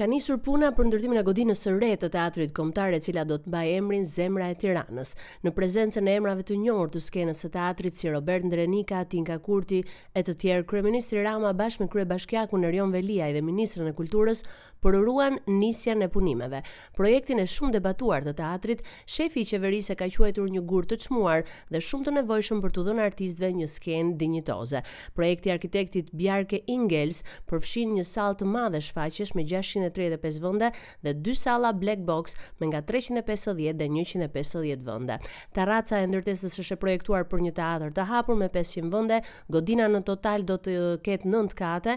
Ka nisur puna për ndërtimin e godinës së re të Teatrit Kombëtar, e cila do të mbajë emrin Zemra e Tiranës, në prezencën e emrave të njohur të skenës së teatrit si Robert Ndrenika, Tinka Kurti e të tjerë. Kryeministri Rama bashkë me kryebashkiakun Erion Veliaj dhe ministren e Kulturës përuruan nisjen e punimeve. Projektin e shumë debatuar të teatrit, shefi i qeverisë e ka quajtur një gur të çmuar dhe shumë të nevojshëm për t'u dhënë artistëve një skenë dinjitoze. Projekti i arkitektit Bjarke Ingels përfshin një sallë të madhe shfaqjesh me gjashtëqind e tridhjetë e pesë vende dhe dy salla black box me nga treqind e pesëdhjetë dhe njëqind e pesëdhjetë vende. Taraca e ndërtesës është e projektuar për një teatër të hapur me pesëqind vende, godina në total do të ketë nëntë kate,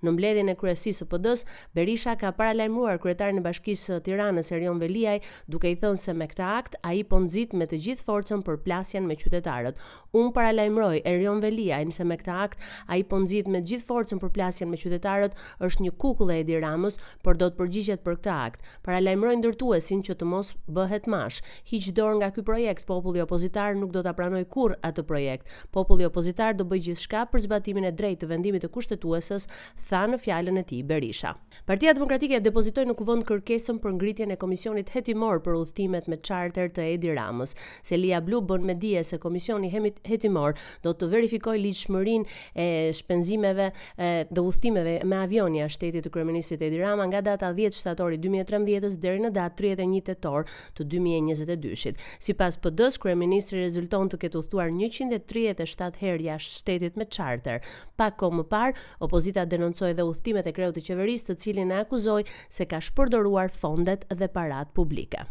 Në mbledhjen e kryesisë së PD-së, Berisha ka paralajmëruar kryetarin e Bashkisë së Tiranës, Erion Veliaj, duke i thënë se me këtë akt ai po nxit me të gjithë forcën përplasjen me qytetarët. Unë paralajmëroj Erion Veliajn se me këtë akt ai po nxit me të gjithë forcën përplasjen me qytetarët, është një kukull e Edi Ramës, por do të përgjigjet për këtë akt. Paralajmëroj ndërtuesin që të mos bëhet mashë. Hiq dorë nga ky projekt, populli opozitar nuk do ta pranojë kurrë atë projekt. Populli opozitar do bëjë gjithçka për zbatimin e drejtë të vendimit të Kushtetueses, tha në fjalën e tij Berisha. Partia Demokratike depozitoi në Kuvend kërkesën për ngritjen e Komisionit Hetimor për udhëtimet me çarter të Edi Ramës. Selia Blu bën me dije se Komisioni Hetimor do të verifikojë ligjshmërinë e shpenzimeve dhe udhëtimeve me avion jashtë shtetit të kryeministrit Edi Rama nga data dhjetë shtatori dy mijë e trembëdhjetë deri në datë tridhjetë e një tetor të dy mijë e njëzet e dyshit. Sipas PD-së, kryeministri rezulton të ketë udhëtuar njëqind e tridhjetë e shtatë herë jashtë shtetit me çarter. Pak kohë më parë, opozita denoncoi edhe udhëtimet e kreut të qeverisë, të cilin e akuzoi se ka shpërdoruar fondet dhe paratë publike.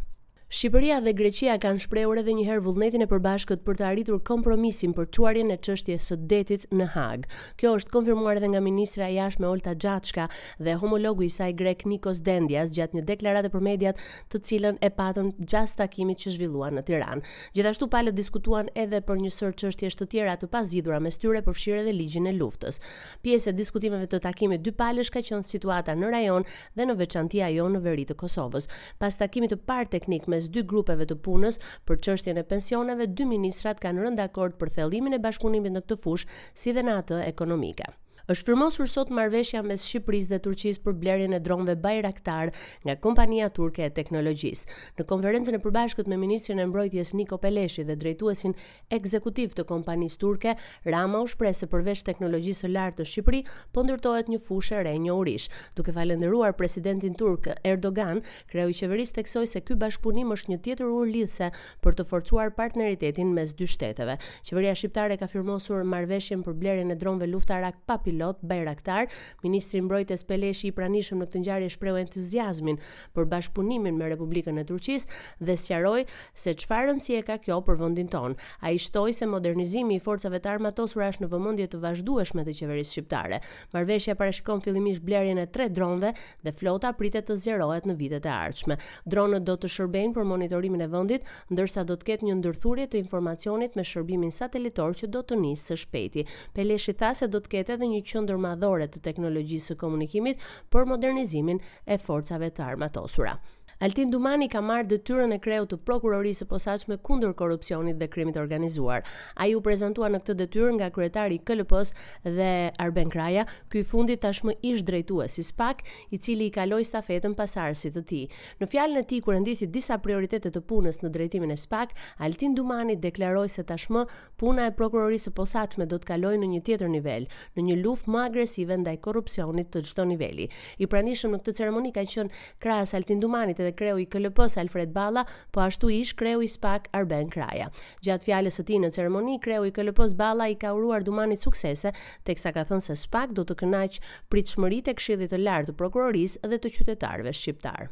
Shqipëria dhe Greqia kanë shprehur edhe një herë vullnetin e përbashkët për të arritur kompromisin për çuarjen e çështjes së detit në Hagë. Kjo është konfirmuar edhe nga ministrja e Jashtme Olta Xhaçka dhe homologu i saj grek Nikos Dendias gjatë një deklarate për mediat të cilën e patën gjatë takimit që zhvilluan në Tiranë. Gjithashtu palët diskutuan edhe për një sërë çështjesh të tjera të pazgjidhura mes tyre, përfshirë edhe ligjin e luftës. Pjesë e diskutimeve të takimit dypalësh ka qenë situata në rajon dhe në veçanti ajo në veri të Kosovës. Pas takimit të parë teknik mes dy grupeve të punës për çështjen e pensioneve, dy ministrat kanë rënë dakord për thellimin e bashkëpunimit në këtë fushë, si dhe në atë ekonomike. Është firmosur sot marrëveshja mes Shqipërisë dhe Turqisë për blerjen e dronëve Bayraktar nga kompania turke e teknologjisë. Në konferencën e përbashkët me ministrin e Mbrojtjes Niko Peleshi dhe drejtuesin ekzekutiv të kompanisë turke, Rama u shpreh se përveç teknologjisë së lartë në Shqipëri, po ndërtohet një fushë e re njohurish. Duke falënderuar presidentin turk Erdogan, Kreu i qeverisë theksoi se ky bashkëpunim është një tjetër urë lidhëse për të forcuar partneritetin mes dy shteteve. Qeveria shqiptare ka firmosur marrëveshjen për blerjen e dronëve luftarakë pa pilot Bayraktar. Ministri i Mbrojtjes Peleshi i pranishëm në këtë ngjarje shprehu entuziazmin për bashkëpunimin me Republikën e Turqisë dhe sqaroi se çfarë rëndësie ka kjo për vendin tonë. Ai shtoi se modernizimi i Forcave të Armatosura është në vëmendje të vazhdueshme të qeverisë shqiptare. Marrëveshja parashikon fillimisht blerjen e tre dronëve dhe flota pritet të zgjerohet në vitet e ardhshme. Dronët do të shërbejnë për monitorimin e vendit, ndërsa do të ketë një ndërthurje të informacionit me shërbimin satelitor që do të nisë së shpejti. Peleshi tha se do të ketë edhe një qendër madhore të teknologjisë së komunikimit për modernizimin e forcave të armatosura. Altin Dumani ka marrë detyrën e kreut të Prokurorisë së Posaçme kundër Korrupsionit dhe Krimit të Organizuar. Ai u prezantua në këtë detyrë nga kryetari i KLP-së dhe Arben Kraja, ky i fundit tashmë ish-drejtues i SPAK, i cili i kaloi stafetën pasardhësit të tij. Në fjalën e tij ku renditi disa prioritete të punës në drejtimin e SPAK, Altin Dumani deklaroi se tashmë puna e Prokurorisë së Posaçme do të kalojë në një tjetër nivel, në një luftë më agresive ndaj korrupsionit të çdo niveli. I pranishëm në këtë ceremoni ka qenë krahas Altin Dumanit edhe kreu i KLP-së Alfred Balla, po ashtu ish kreu i SPAK Arben Kraja. Gjatë fjalës së tij në ceremoni, kreu i KLP-së Balla i ka uruar Dumanit suksese, teksa ka thënë se SPAK do të kënaqë pritshmëritë e Këshillit të Lartë të Prokurorisë dhe të qytetarëve shqiptarë.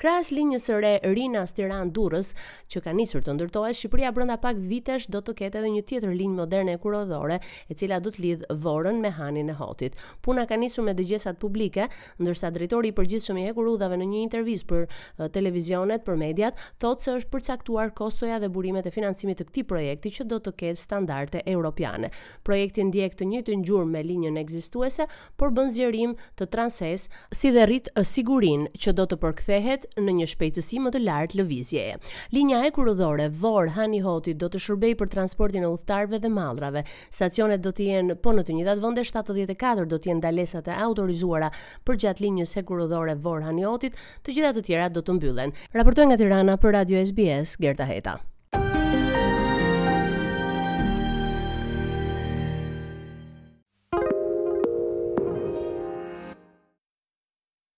Krahas linjës së re Rinas-Tiranë-Durrës, që ka nisur të ndërtohet, Shqipëria brenda pak vitesh do të ketë edhe një tjetër linjë moderne hekurudhore, e cila do të lidhë Vorën me Hanin e Hotit. Puna ka nisur me dëgjesat publike, ndërsa drejtori i përgjithshëm i Hekurudhave në një intervistë për televizionet, për mediat, thotë se është përcaktuar kostoja dhe burimet e financimit të këtij projekti që do të ketë standarde europiane. Projekti ndjek të njëjtën gjurmë me linjën ekzistuese, por bën zgjerim të transesë, si dhe rrit sigurinë që do të përkthehet në një shpejtësi më të lartë lëvizjeje. Linja hekurudhore Vorë-Hani i Hotit do të shërbejë për transportin e udhëtarëve dhe mallrave, Stacionet do të jenë po në të njëjtat vende, 74 do të jenë ndalesat e autorizuara përgjatë linjës hekurudhore Vorë-Hani i Hotit, të gjitha të tjerat do të mbyllen. Raportoi nga Tirana për Radio SBS Gerta Heta.